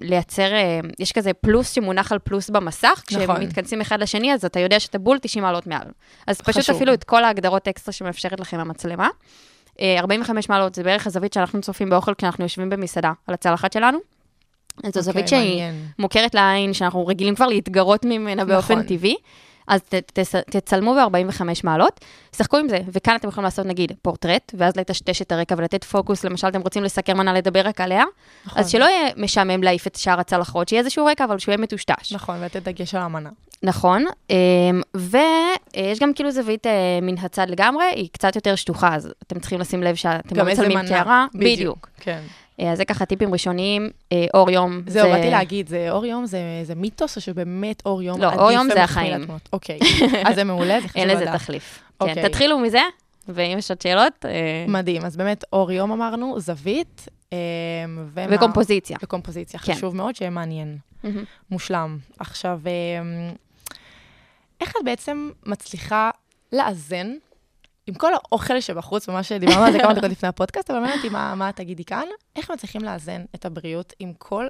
Speaker 5: לייצר, אה, יש כזה פלוס שמונח על פלוס במסך, כשהם
Speaker 4: נכון.
Speaker 5: מתכנסים אחד לשני, אז אתה יודע שאתה בול 90 מעלות מעל. אז פשוט
Speaker 4: חשוב.
Speaker 5: אפילו את כל ההגדרות אקסטרה שמאפשרת לכם המצלמה. אה, 45 מעלות זה בערך הזווית שאנחנו צופים באוכל כשאנחנו יושבים במסעדה, על הצלחת שלנו. זו זווית
Speaker 4: אוקיי,
Speaker 5: שהיא
Speaker 4: מעניין.
Speaker 5: מוכרת לעין, שאנחנו רגילים כבר להתגרות ממנה באופן
Speaker 4: נכון.
Speaker 5: טבעי. אז ת, תס, תצלמו ב-45 מעלות, שחקו עם זה, וכאן אתם יכולים לעשות נגיד פורטרט, ואז לטשטש את הרקע ולתת פוקוס, למשל אתם רוצים לסקר מנה, לדבר רק עליה,
Speaker 4: נכון.
Speaker 5: אז שלא יהיה משעמם להעיף את שאר הצלחות, שיהיה איזשהו רקע, אבל שהוא יהיה מטושטש.
Speaker 4: נכון, ולתת דגש על המנה.
Speaker 5: נכון, אמ, ויש גם כאילו זווית אה, מן הצד לגמרי, היא קצת יותר שטוחה, אז אתם צריכים לשים לב שאתם לא
Speaker 4: גם איזה
Speaker 5: מצלמים
Speaker 4: מנה.
Speaker 5: קערה. בדיוק.
Speaker 4: כן.
Speaker 5: אה, אז זה ככה טיפים ראשונים, אה, אור יום.
Speaker 4: זהו,
Speaker 5: זה-
Speaker 4: באתי להגיד, זה אור יום זה זה מיתוס, או שבאמת אור יום
Speaker 5: לא, אור יום זה החיים.
Speaker 4: אוקיי, אז זה מעולה, זה [laughs] חשוב
Speaker 5: אין
Speaker 4: לדעת.
Speaker 5: לזה תחליף. כן,
Speaker 4: אוקיי.
Speaker 5: תתחילו מזה, ואם יש עוד שאלות, אה,
Speaker 4: מדהים, אז באמת אור יום אמרנו, זווית, ומה-
Speaker 5: וקומפוזיציה.
Speaker 4: וקומפוזיציה,
Speaker 5: כן.
Speaker 4: חשוב מאוד שיהיה מעניין. מושלם. עכשיו, איך את בעצם מצליחה לאזן עם כל האוכל שבחוץ, ממש דיברנו על זה כמה דקות לפני הפודקאסט, אבל מעניין אותי מה, מה תגידי כאן, איך מצליחים לאזן את הבריאות עם כל,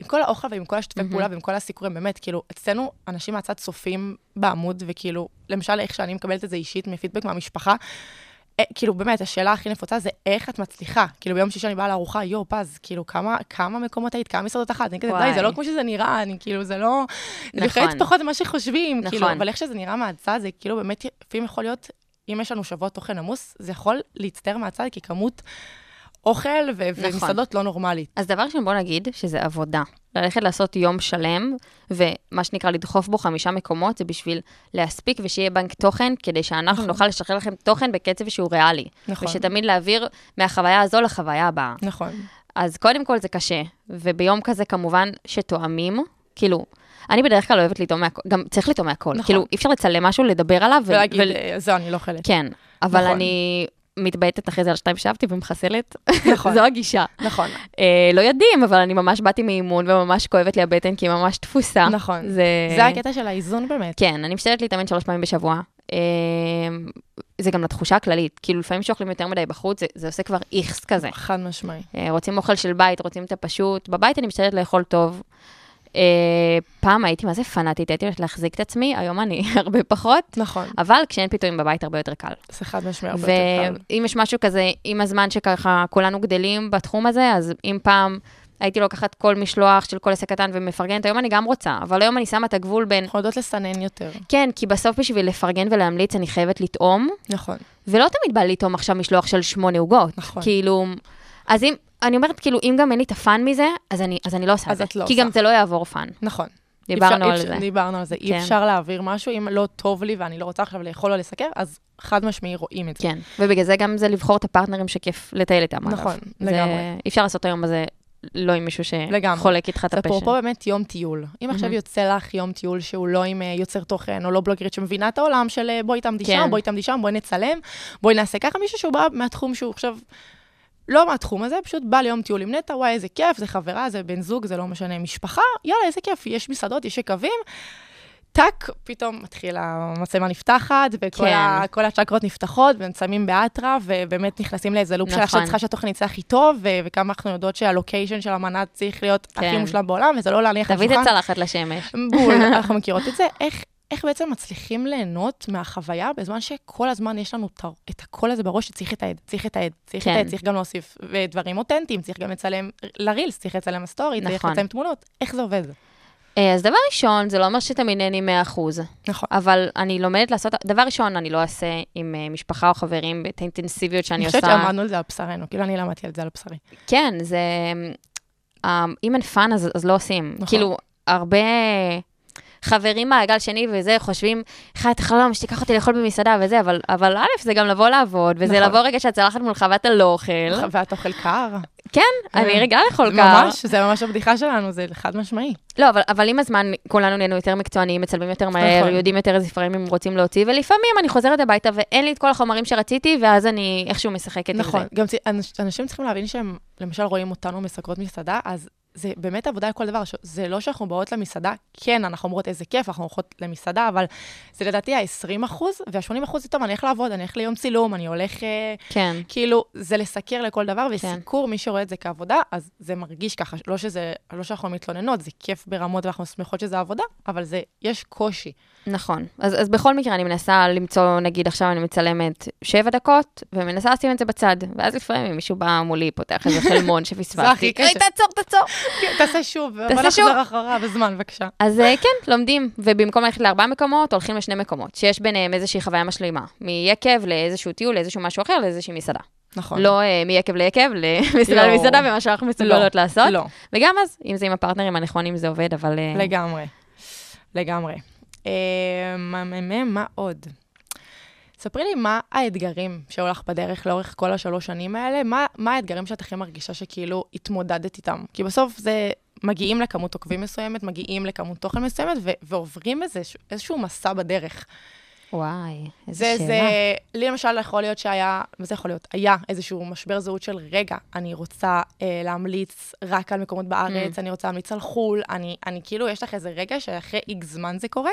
Speaker 4: עם כל האוכל ועם כל
Speaker 5: מהמם.
Speaker 4: פעולה ועם כל הסיקורים, באמת, כאילו, אצלנו אנשים מהצד צופים בעמוד, וכאילו, למשל, איך שאני מקבלת את זה אישית מפידבק מהמשפחה, אה, כאילו, באמת, השאלה הכי נפוצה זה איך את מצליחה. כאילו, ביום שישי אני באה לארוחה, יואו, פז, כאילו, כמה, כמה מקומות היית, כמה מסעדות אחת? אני כזה, די. זה לא כמו שזה נראה, אני כאילו, זה לא... זה
Speaker 5: נכון.
Speaker 4: לפעמים פחות ממה שחושבים, כאילו,
Speaker 5: נכון.
Speaker 4: אבל איך שזה נראה מהצד, זה כאילו, באמת, לפעמים יכול להיות, אם יש לנו שבוע תוכן עמוס, זה יכול להצטער מהצד, כי כמות אוכל ו-
Speaker 5: נכון.
Speaker 4: ומסעדות לא נורמלית.
Speaker 5: אז דבר ראשון, בוא נגיד שזה עבודה. ללכת לעשות יום שלם, ומה שנקרא לדחוף בו חמישה מקומות, זה בשביל להספיק ושיהיה בנק תוכן, כדי שאנחנו
Speaker 4: נכון.
Speaker 5: נוכל לשחרר לכם תוכן בקצב שהוא ריאלי.
Speaker 4: נכון.
Speaker 5: ושתמיד להעביר מהחוויה הזו לחוויה הבאה.
Speaker 4: נכון.
Speaker 5: אז קודם כל זה קשה, וביום כזה כמובן שתואמים, כאילו, אני בדרך כלל אוהבת לטעום מהכל, גם צריך לטעום מהכל.
Speaker 4: נכון.
Speaker 5: כאילו, אי אפשר לצלם משהו, לדבר עליו, ו-
Speaker 4: ולהגיד,
Speaker 5: ול-
Speaker 4: אה, זהו, אני לא אוכלת.
Speaker 5: כן, אבל
Speaker 4: נכון.
Speaker 5: אני מתבייתת אחרי זה על שתיים שבתי ומחסלת.
Speaker 4: נכון. [laughs]
Speaker 5: זו הגישה.
Speaker 4: נכון.
Speaker 5: אה, לא יודעים, אבל אני ממש באתי מאימון וממש כואבת לי הבטן, כי היא ממש דפוסה.
Speaker 4: נכון.
Speaker 5: זה...
Speaker 4: זה הקטע של האיזון באמת.
Speaker 5: כן, אני משתדלת להתאמן שלוש פעמים בשבוע. אה, זה גם לתחושה הכללית. כאילו, לפעמים שאוכלים יותר מדי בחוץ, זה, זה עושה כבר איכס כזה.
Speaker 4: חד משמעי.
Speaker 5: אה, רוצים אוכל של בית, רוצים את הפשוט. בבית אני משתדלת לאכול טוב. אה, פעם הייתי מה זה פנאטית, הייתי הולכת להחזיק את עצמי, היום אני [laughs] הרבה פחות.
Speaker 4: נכון,
Speaker 5: אבל כשאין פיתויים בבית הרבה יותר קל.
Speaker 4: זה חד משמעי הרבה יותר קל.
Speaker 5: ואם יש משהו כזה, עם הזמן שככה כולנו גדלים בתחום הזה, אז אם פעם הייתי לוקחת כל משלוח של כל עסק קטן ומפרגנת, היום אני גם רוצה, אבל היום אני שמה את הגבול בין,
Speaker 4: אנחנו יודעות לסנן יותר.
Speaker 5: כן, כי בסוף בשביל לפרגן ולהמליץ אני חייבת לטעום,
Speaker 4: נכון.
Speaker 5: ולא תמיד בא לטעום עכשיו משלוח של שמונה עוגות.
Speaker 4: נכון.
Speaker 5: כאילו, אז אם, אני אומרת, כאילו, אם גם אין לי את ה fun מזה, אז אני, אז אני לא עושה את
Speaker 4: אז
Speaker 5: זה.
Speaker 4: את לא
Speaker 5: כי
Speaker 4: עושה.
Speaker 5: גם זה לא יעבור fun.
Speaker 4: נכון.
Speaker 5: דיברנו
Speaker 4: אי
Speaker 5: על
Speaker 4: אפשר-
Speaker 5: זה.
Speaker 4: דיברנו על זה. אי
Speaker 5: כן.
Speaker 4: אפשר להעביר משהו, אם לא טוב לי ואני לא רוצה עכשיו לאכול או לסקר, אז חד משמעי רואים את זה.
Speaker 5: כן, ובגלל זה גם זה לבחור את הפרטנרים שכיף לטייל איתם. אגב.
Speaker 4: נכון,
Speaker 5: זה-
Speaker 4: לגמרי.
Speaker 5: אי אפשר לעשות היום הזה לא עם מישהו
Speaker 4: לגמרי.
Speaker 5: שחולק איתך את
Speaker 4: זה
Speaker 5: ה passion.
Speaker 4: אפרופו באמת יום טיול. אם עכשיו
Speaker 5: מהמם.
Speaker 4: יוצא לך יום טיול שהוא לא עם אה, יוצר תוכן, או לא בלוגרית שמבינה את העולם של אה, בואי תעמדי
Speaker 5: כן.
Speaker 4: שם, בואי תעמדי שם, בואי נצלם, בואי נעשה ככה, מישהו שהוא בא מהתחום שהוא עכשיו... לא מהתחום הזה, פשוט בא ליום טיול עם נטע, וואי, איזה כיף, זה חברה, זה בן זוג, זה לא משנה, משפחה, יאללה, איזה כיף, יש מסעדות, יש יקבים. טאק, פתאום מתחיל המצלמה נפתחת, וכל
Speaker 5: כן.
Speaker 4: ה, הצ'קרות נפתחות, ומצלמים באטרה, ובאמת נכנסים לאיזה לופ של
Speaker 5: נכון.
Speaker 4: עכשיו צריכה שהתוכן יצא הכי טוב, ו- וכמה אנחנו יודעות שהלוקיישן של המנה צריך להיות הכי
Speaker 5: כן.
Speaker 4: מושלם בעולם, וזה לא להניח על
Speaker 5: תביא את. הצלחת לשמש.
Speaker 4: בול, [laughs] אנחנו מכירות את זה. איך, איך בעצם מצליחים ליהנות מהחוויה בזמן שכל הזמן יש לנו את הקול הזה בראש שצריך את העד, צריך את העד, צריך
Speaker 5: כן.
Speaker 4: את העד, צריך גם להוסיף דברים אותנטיים, צריך גם לצלם לרילס, צריך לצלם סטורי, צריך
Speaker 5: נכון.
Speaker 4: לצלם תמונות, איך זה עובד?
Speaker 5: אה, אז דבר ראשון, זה לא אומר שתמיד נהנים 100%,
Speaker 4: נכון.
Speaker 5: אבל אני לומדת לעשות, דבר ראשון, אני לא אעשה עם אה, משפחה או חברים את האינטנסיביות שאני
Speaker 4: אני
Speaker 5: עושה.
Speaker 4: חושבת שעמדנו על זה על בשרנו, כאילו אני למדתי על זה על בשרי.
Speaker 5: כן, זה... אה, אם אין fun, אז, אז לא עושים.
Speaker 4: נכון.
Speaker 5: כאילו, הרבה חברים מהמעגל שני וזה חושבים, חי את החלום, שתיקח אותי לאכול במסעדה וזה, אבל, אבל א', זה גם לבוא לעבוד, וזה
Speaker 4: נכון.
Speaker 5: לבוא רגע שהצלחת מולך ואתה לא אוכל.
Speaker 4: ואת אוכל קר.
Speaker 5: כן, אני רגע לאכול קר.
Speaker 4: ממש, זה ממש הבדיחה שלנו, זה חד משמעי.
Speaker 5: לא, אבל, אבל עם הזמן כולנו נהיינו יותר מקצוענים, מצלמים יותר מהר,
Speaker 4: נכון.
Speaker 5: יודעים יותר איזה הם רוצים להוציא, ולפעמים אני חוזרת הביתה ואין לי את כל החומרים שרציתי, ואז אני איכשהו משחקת
Speaker 4: נכון,
Speaker 5: עם זה.
Speaker 4: גם צי- אנש- אנשים צריכים להבין שהם, למשל, רואים אותנו מסקרות מסעדה, אז זה באמת עבודה לכל דבר. זה לא שאנחנו באות למסעדה, כן, אנחנו אומרות איזה כיף, אנחנו הולכות למסעדה, אבל זה לדעתי ה-20 אחוז, וה-80 אחוז זה טוב, אני הולך לעבוד, אני הולך ליום צילום, אני הולך... אה,
Speaker 5: כן,
Speaker 4: כאילו, זה לסקר לכל דבר,
Speaker 5: כן.
Speaker 4: וסיקור, מי שרואה את זה כעבודה, אז זה מרגיש ככה, לא שזה, לא שאנחנו מתלוננות, זה כיף ברמות ואנחנו שמחות שזה עבודה, אבל זה, יש קושי.
Speaker 5: נכון. אז, אז בכל מקרה אני מנסה למצוא, נגיד עכשיו אני מצלמת שבע דקות, ומנסה לשים את זה בצד, ואז לפעמים מישהו בא מולי, פותח איזה חלמון [laughs] שפספסתי. תעצור, תעצור.
Speaker 4: תעשה שוב, בוא נחזור. אחורה בזמן, בבקשה.
Speaker 5: אז אה, כן, לומדים, ובמקום ללכת לארבעה מקומות, הולכים לשני מקומות, שיש ביניהם איזושהי חוויה משלימה. מיקב לאיזשהו טיול, לאיזשהו משהו אחר, לאיזושהי מסעדה.
Speaker 4: נכון.
Speaker 5: לא אה, מיקב ליקב, למסעדה [laughs]
Speaker 4: לא.
Speaker 5: למסעדה, ומה שאנחנו מסוגלות לעשות.
Speaker 4: לא.
Speaker 5: וגם אז, אם זה עם הפרטנרים הנכונים, זה עובד, אבל... אה,
Speaker 4: לגמרי, לגמרי. מה עוד? ספרי לי מה האתגרים שהיו לך בדרך לאורך כל השלוש שנים האלה, מה, מה האתגרים שאת הכי מרגישה שכאילו התמודדת איתם? כי בסוף זה, מגיעים לכמות עוקבים מסוימת, מגיעים לכמות תוכן מסוימת, ו- ועוברים איזשהו, איזשהו מסע בדרך.
Speaker 5: וואי, איזה
Speaker 4: זה,
Speaker 5: שאלה.
Speaker 4: זה, לי למשל יכול להיות שהיה, מה זה יכול להיות? היה איזשהו משבר זהות של רגע, אני רוצה אה, להמליץ רק על מקומות בארץ,
Speaker 5: Mm.
Speaker 4: אני רוצה להמליץ על חו"ל, אני, אני כאילו, יש לך איזה רגע שאחרי איקס זמן זה קורה,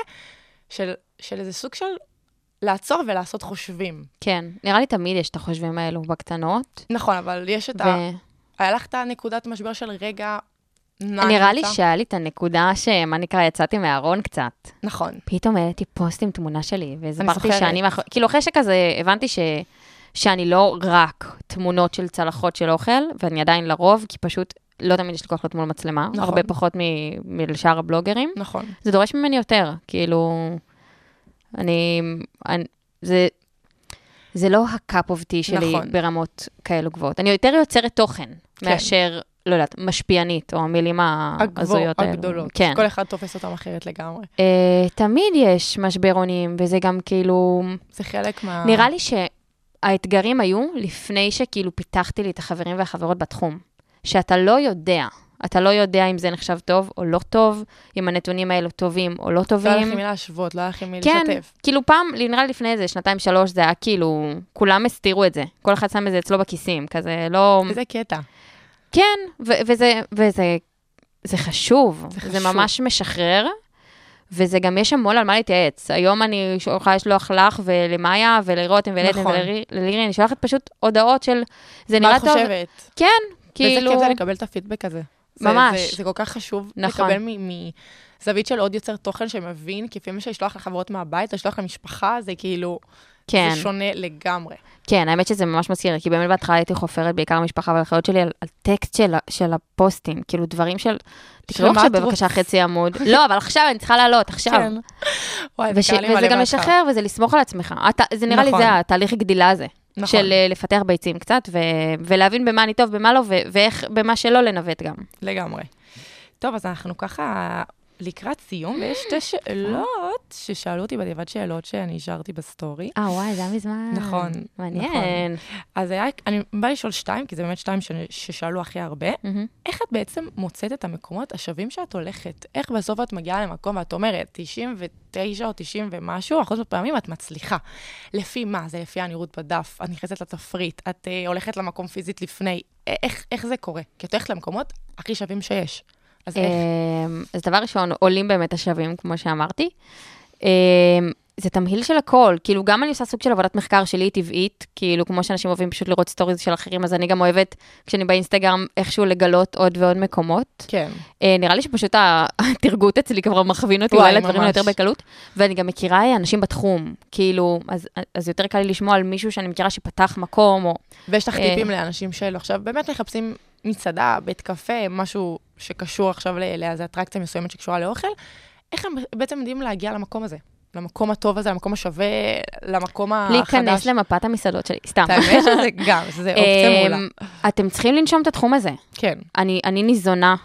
Speaker 4: של, של איזה סוג של לעצור ולעשות חושבים.
Speaker 5: כן, נראה לי תמיד יש את החושבים האלו בקטנות.
Speaker 4: נכון, אבל יש את
Speaker 5: ו...
Speaker 4: ה... היה לך את הנקודת משבר של רגע,
Speaker 5: נראה לי? שהיה לי את הנקודה שמה נקרא, יצאתי מהארון קצת.
Speaker 4: נכון.
Speaker 5: פתאום העליתי פוסט עם תמונה שלי, והסברתי. שאני, מאח- כאילו אחרי שכזה הבנתי ש... שאני לא רק תמונות של צלחות של אוכל, ואני עדיין לרוב, כי פשוט לא תמיד יש לי כוח להיות מול מצלמה,
Speaker 4: נכון.
Speaker 5: הרבה פחות מ- מלשאר הבלוגרים.
Speaker 4: נכון.
Speaker 5: זה דורש ממני יותר, כאילו, אני, אני זה, זה לא ה-cup of tea שלי
Speaker 4: נכון.
Speaker 5: ברמות כאלו גבוהות. אני יותר יוצרת תוכן
Speaker 4: כן.
Speaker 5: מאשר, לא יודעת, משפיענית, או המילים ההזויות האלו.
Speaker 4: הגדולות.
Speaker 5: כן.
Speaker 4: כל אחד תופס אותם אחרת לגמרי.
Speaker 5: Uh, תמיד יש משברונים, וזה גם כאילו,
Speaker 4: זה חלק מה...
Speaker 5: נראה לי שהאתגרים היו לפני שכאילו פיתחתי לי את החברים והחברות בתחום. שאתה לא יודע, אתה לא יודע אם זה נחשב טוב או לא טוב, אם הנתונים האלו טובים או לא
Speaker 4: לא היה
Speaker 5: טובים.
Speaker 4: לך מי להשוות, לא היה לך מי
Speaker 5: כן,
Speaker 4: לשתף.
Speaker 5: כאילו פעם, נראה לי לפני איזה שנתיים, שלוש, זה היה כאילו, כולם הסתירו את זה. כל אחד שם את זה אצלו בכיסים, כזה לא...
Speaker 4: איזה קטע.
Speaker 5: כן, ו- וזה, וזה זה חשוב,
Speaker 4: זה
Speaker 5: זה,
Speaker 4: חשוב.
Speaker 5: ממש משחרר, וזה גם, יש המון על מה להתייעץ. היום אני יכולה לשלוח לך ולמאיה ולרותם ולעדן
Speaker 4: נכון.
Speaker 5: וללירי, אני שולחת פשוט הודעות של, זה
Speaker 4: מה
Speaker 5: נראה
Speaker 4: את
Speaker 5: טוב.
Speaker 4: חושבת?
Speaker 5: כן,
Speaker 4: כאילו... איזה כיף זה לקבל את הפידבק הזה. זה-
Speaker 5: ממש.
Speaker 4: זה, זה כל כך חשוב
Speaker 5: נכון.
Speaker 4: לקבל מזווית של עוד יוצר תוכן שמבין, כי לפעמים לשלוח לחברות מהבית, לשלוח למשפחה, זה כאילו,
Speaker 5: כן.
Speaker 4: זה שונה לגמרי.
Speaker 5: כן, האמת שזה ממש מזכיר, כי באמת בהתחלה הייתי חופרת בעיקר המשפחה והאחיות שלי על, על טקסט של, של הפוסטים, כאילו דברים של... תקראו עכשיו בבקשה? חצי עמוד. לא, אבל עכשיו אני צריכה לעלות, עכשיו.
Speaker 4: כן. וואי,
Speaker 5: וש,
Speaker 4: זה
Speaker 5: וזה גם. לשחרר וזה לסמוך על עצמך. אתה, זה נראה
Speaker 4: נכון.
Speaker 5: לי זה התהליך גדילה הזה.
Speaker 4: נכון.
Speaker 5: של אה, לפתח ביצים קצת, ו, ולהבין במה אני טוב, במה לא, ו, ואיך, במה שלא לנווט גם.
Speaker 4: לגמרי. טוב, אז אנחנו ככה לקראת סיום, ויש שתי [gasps] שאלות ששאלו אותי בדיבת שאלות שאני השארתי בסטורי.
Speaker 5: אה, וואי, זה היה מזמן.
Speaker 4: נכון,
Speaker 5: מעניין.
Speaker 4: אז היה, אני באה לשאול שתיים, כי זה באמת שתיים ש- ששאלו הכי הרבה. איך את בעצם מוצאת את המקומות השווים שאת הולכת? איך בסוף את מגיעה למקום ואת אומרת, 99 או 90 ומשהו, אחוז מהפעמים את מצליחה. לפי מה? זה לפי הנראות בדף, את נכנסת לתפריט, את uh, הולכת למקום פיזית לפני. איך זה קורה? כי את הולכת למקומות הכי שווים שיש. אז איך?
Speaker 5: אמ, אז דבר ראשון, עולים באמת השווים, כמו שאמרתי. אמ, זה תמהיל של הכל, כאילו גם אני עושה סוג של עבודת מחקר שלי טבעית, כאילו כמו שאנשים אוהבים פשוט לראות סטוריז של אחרים, אז אני גם אוהבת, כשאני באינסטגרם, איכשהו לגלות עוד ועוד מקומות.
Speaker 4: כן.
Speaker 5: אה, נראה לי שפשוט [laughs] האלגוריתם אצלי כבר מכווין אותי
Speaker 4: וואי,
Speaker 5: אולי לדברים. יותר בקלות, ואני גם מכירה אה, אנשים בתחום, כאילו, אז, אז יותר קל לי לשמוע על מישהו שאני מכירה שפתח מקום, או...
Speaker 4: ויש לך
Speaker 5: אה.
Speaker 4: טיפים לאנשים שאלו עכשיו באמת מחפשים מסעדה, בית קפה, משהו שקשור עכשיו לאיזו אטרקציה מסוימת שקשורה לאוכל, איך הם בעצם יודעים להגיע למקום הזה? למקום הטוב הזה, למקום השווה, למקום החדש.
Speaker 5: להיכנס למפת המסעדות שלי, סתם.
Speaker 4: האמת שזה גם, שזה אופציה [laughs] מעולה.
Speaker 5: אמ, אתם צריכים לנשום את התחום הזה.
Speaker 4: כן,
Speaker 5: אני, אני ניזונה,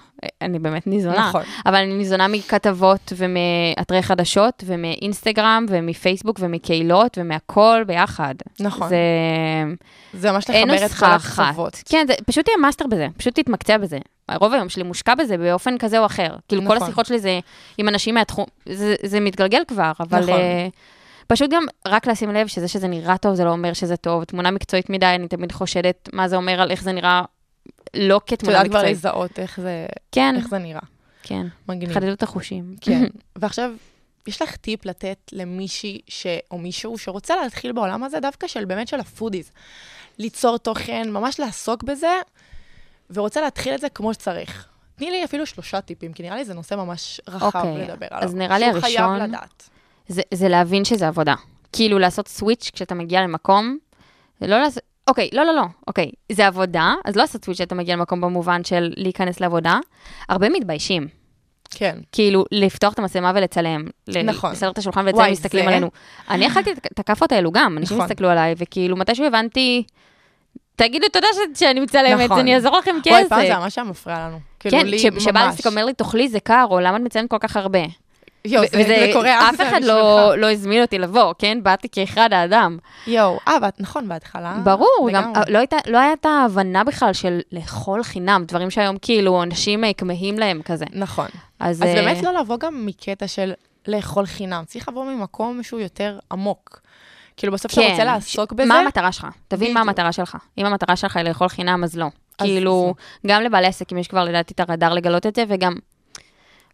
Speaker 5: אני באמת ניזונה,
Speaker 4: נכון.
Speaker 5: אבל אני ניזונה מכתבות ומאתרי חדשות ומאינסטגרם ומפייסבוק ומקהילות ומהכל ביחד.
Speaker 4: נכון.
Speaker 5: זה...
Speaker 4: זה ממש לחבר את כל. החוות.
Speaker 5: כן, זה, פשוט תהיה master בזה, פשוט תתמקצע בזה. רוב היום שלי מושקע בזה באופן כזה או אחר. כאילו, כל
Speaker 4: נכון.
Speaker 5: השיחות שלי זה עם אנשים מהתחום, זה, זה מתגלגל כבר, אבל...
Speaker 4: נכון.
Speaker 5: uh, פשוט גם רק לשים לב שזה שזה נראה טוב, זה לא אומר שזה טוב. תמונה מקצועית מדי, אני תמיד חושדת מה זה אומר על איך זה נראה, לא
Speaker 4: את
Speaker 5: כתמונה
Speaker 4: יודעת כבר
Speaker 5: מקצועית.
Speaker 4: לזהות איך זה
Speaker 5: כן,
Speaker 4: איך זה נראה.
Speaker 5: כן.
Speaker 4: מגניב.
Speaker 5: חדדו את החושים. [laughs]
Speaker 4: כן. [laughs] ועכשיו, יש לך טיפ לתת למישהי ש... או מישהו שרוצה להתחיל בעולם הזה, דווקא של באמת של ה foodies. ליצור תוכן, ממש לעסוק בזה, ורוצה להתחיל את זה כמו שצריך. תני לי אפילו שלושה טיפים, כי נראה לי זה נושא ממש רחב
Speaker 5: אוקיי,
Speaker 4: לדבר עליו.
Speaker 5: אז נראה לי
Speaker 4: שהוא חייב
Speaker 5: הראשון-
Speaker 4: לדעת.
Speaker 5: זה, זה להבין שזה עבודה. כאילו לעשות switch כשאתה מגיע למקום, זה לא לעשות... אוקיי, לא, לא, לא, אוקיי, זה עבודה, אז לא סוויץ' כשאתה מגיע למקום במובן של להיכנס לעבודה. הרבה מתביישים.
Speaker 4: כן.
Speaker 5: כאילו, לפתוח את המצלמה ולצלם.
Speaker 4: נכון.
Speaker 5: לסדר את השולחן ולצלם,
Speaker 4: וואי,
Speaker 5: מסתכלים
Speaker 4: זה-
Speaker 5: עלינו. אני אכלתי את- הכאפות האלו גם, אנשים
Speaker 4: נכון.
Speaker 5: הסתכלו עליי, וכאילו, מתישהו הבנתי, תגידו תודה ש- שאני מצלמת,
Speaker 4: נכון.
Speaker 5: אני אעזור לכם
Speaker 4: וואי, פעם. זה ממש היה מפריע לנו. כאילו,
Speaker 5: כן,
Speaker 4: לי
Speaker 5: כשבא
Speaker 4: ממש.
Speaker 5: אומר לי, תאכלי, זה קר, או למה את מציינת כל כך הרבה?
Speaker 4: יואו, זה,
Speaker 5: וזה-
Speaker 4: זה קורה
Speaker 5: אף אחד לא, לא הזמין אותי לבוא, כן? באתי כאחד האדם.
Speaker 4: יואו, אה, ואת, נכון, בהתחלה.
Speaker 5: ברור, גם. לא הייתה, לא הייתה ההבנה בכלל של לאכול חינם, דברים שהיום כאילו אנשים אה, כמהים להם כזה.
Speaker 4: נכון.
Speaker 5: אז,
Speaker 4: אז
Speaker 5: אה,
Speaker 4: באמת לא לבוא גם מקטע של לאכול חינם, צריך לבוא ממקום שהוא יותר עמוק. כאילו בסוף אתה רוצה לעסוק בזה,
Speaker 5: כן. מה המטרה שלך? תבין מה. המטרה שלך. אם המטרה שלך היא לאכול חינם, אז לא.
Speaker 4: אז
Speaker 5: כאילו, גם לבעלי עסקים יש כבר לדעתי את הרדאר לגלות את זה, וגם,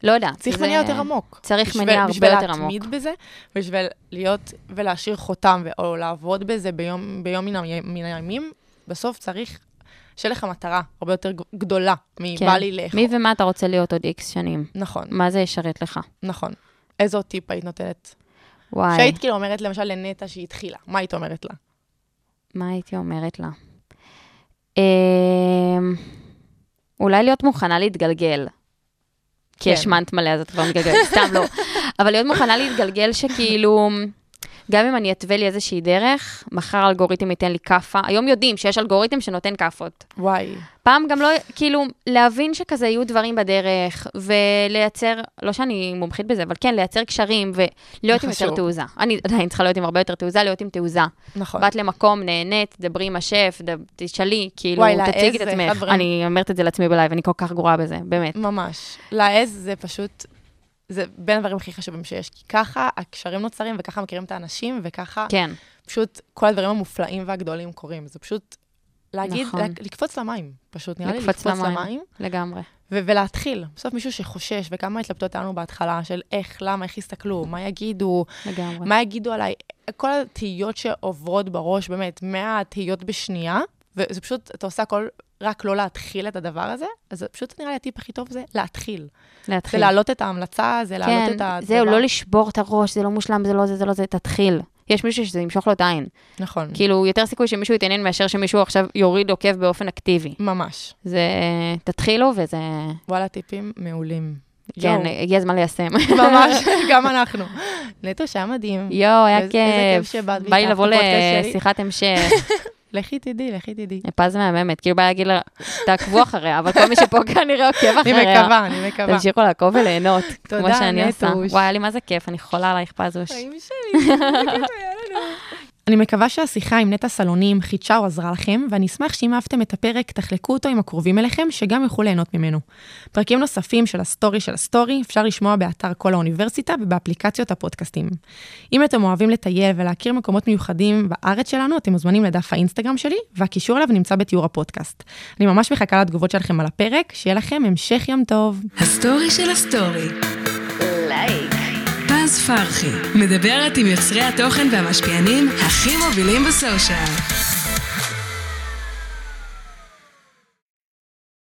Speaker 5: לא יודעת.
Speaker 4: צריך מניע יותר עמוק.
Speaker 5: צריך
Speaker 4: בשביל-
Speaker 5: מניע הרבה
Speaker 4: בשביל
Speaker 5: יותר עמוק.
Speaker 4: להתמיד בזה, בשביל להיות ולהשאיר חותם, או לעבוד בזה ביום, ביום מן, מן הימים, בסוף צריך שיהיה לך מטרה הרבה יותר גדולה מבא
Speaker 5: כן.
Speaker 4: לי לאכול.
Speaker 5: מי ומה אתה רוצה להיות עוד איקס שנים?
Speaker 4: נכון,
Speaker 5: מה זה ישרת לך?
Speaker 4: נכון. איזה עוד טיפ היית נותנת?
Speaker 5: וואי,
Speaker 4: שהיית כאילו אומרת למשל לנטע שהיא התחילה, מה היית אומרת לה?
Speaker 5: מה הייתי אומרת לה? אמ, אולי להיות מוכנה להתגלגל. כי
Speaker 4: כן.
Speaker 5: יש מנט מלא, אז את כבר מתגלגלת, סתם לא. [laughs] אבל להיות מוכנה להתגלגל שכאילו, גם אם אני אתווה לי איזושהי דרך, מחר האלגוריתם ייתן לי כאפה. היום יודעים שיש אלגוריתם שנותן כאפות.
Speaker 4: וואי,
Speaker 5: פעם גם לא, כאילו, להבין שכזה יהיו דברים בדרך, ולייצר, לא שאני מומחית בזה, אבל כן, לייצר קשרים, ולהיות עם יותר. תעוזה. אני עדיין צריכה להיות עם הרבה יותר תעוזה, להיות עם תעוזה.
Speaker 4: נכון.
Speaker 5: באת למקום, נהנית, דברי עם השף, תשאלי, כאילו, תציגי את עצמך. אני אומרת את זה לעצמי בלייב, אני כל כך גרועה בזה, באמת.
Speaker 4: ממש. להעז זה פשוט, זה בין הדברים הכי חשובים שיש, כי ככה הקשרים נוצרים, וככה מכירים את האנשים, וככה
Speaker 5: כן,
Speaker 4: פשוט כל הדברים המופלאים והגדולים קורים. זה פשוט להגיד,
Speaker 5: נכון.
Speaker 4: לקפוץ למים, פשוט, נראה לי
Speaker 5: לקפוץ
Speaker 4: לקפוץ
Speaker 5: למים.
Speaker 4: למים,
Speaker 5: לגמרי.
Speaker 4: ו- ולהתחיל. בסוף מישהו שחושש, וכמה התלבטות היה לנו בהתחלה, של איך, למה, איך יסתכלו, מה יגידו,
Speaker 5: לגמרי.
Speaker 4: מה יגידו עליי, כל התהיות שעוברות בראש, באמת, מהתהיות בשנייה, וזה פשוט, אתה עושה הכל, רק לא להתחיל את הדבר הזה, אז זה פשוט נראה לי הטיפ הכי טוב זה להתחיל. זה
Speaker 5: להתחיל.
Speaker 4: להעלות את ההמלצה, זה להעלות את
Speaker 5: כן,
Speaker 4: הדבר.
Speaker 5: זהו, לא לשבור את הראש, זה לא מושלם, זה לא זה, זה לא זה, תתחיל. יש מישהו שזה ימשוך לו את העין.
Speaker 4: נכון,
Speaker 5: כאילו, יותר סיכוי שמישהו יתעניין מאשר שמישהו עכשיו יוריד עוקב באופן אקטיבי.
Speaker 4: ממש.
Speaker 5: זה, תתחילו וזה,
Speaker 4: וואלה, טיפים מעולים.
Speaker 5: כן, הגיע הזמן ליישם.
Speaker 4: ממש, [laughs] גם אנחנו. נטו, שהיה מדהים.
Speaker 5: יואו, היה
Speaker 4: איזה- איזה כיף
Speaker 5: כיף.
Speaker 4: שבאת
Speaker 5: בא לי לבוא. לשיחת המשך. [laughs]
Speaker 4: לכי תדעי, לכי תדעי.
Speaker 5: פז מהממת, כאילו בא להגיד לה, תעקבו אחריה, אבל כל מי שפה כנראה עוקב
Speaker 4: אני
Speaker 5: אחריה.
Speaker 4: מקווה, אני מקווה.
Speaker 5: תמשיכו לעקוב וליהנות, כמו שאני עושה. וואי, היה לי מה זה כיף, אני חולה עלייך פזוש.
Speaker 4: חיים שלי, איזה כיף היה לנו. אני מקווה שהשיחה עם נטע סלונים חידשה או עזרה לכם, ואני אשמח שאם אהבתם את הפרק, תחלקו אותו עם הקרובים אליכם, שגם יוכלו ליהנות ממנו. פרקים נוספים של הסטורי של הסטורי אפשר לשמוע באתר קול האוניברסיטה ובאפליקציות הפודקאסטים. אם אתם אוהבים לטייל ולהכיר מקומות מיוחדים בארץ שלנו, אתם מוזמנים לדף האינסטגרם שלי, והקישור אליו נמצא בתיאור הפודקאסט. אני ממש מחכה לתגובות שלכם על הפרק, שיהיה לכם המשך יום טוב.
Speaker 3: הסטורי של הסטורי. פרחי, מדברת עם יוצרי התוכן והמשפיענים הכי מובילים ב social.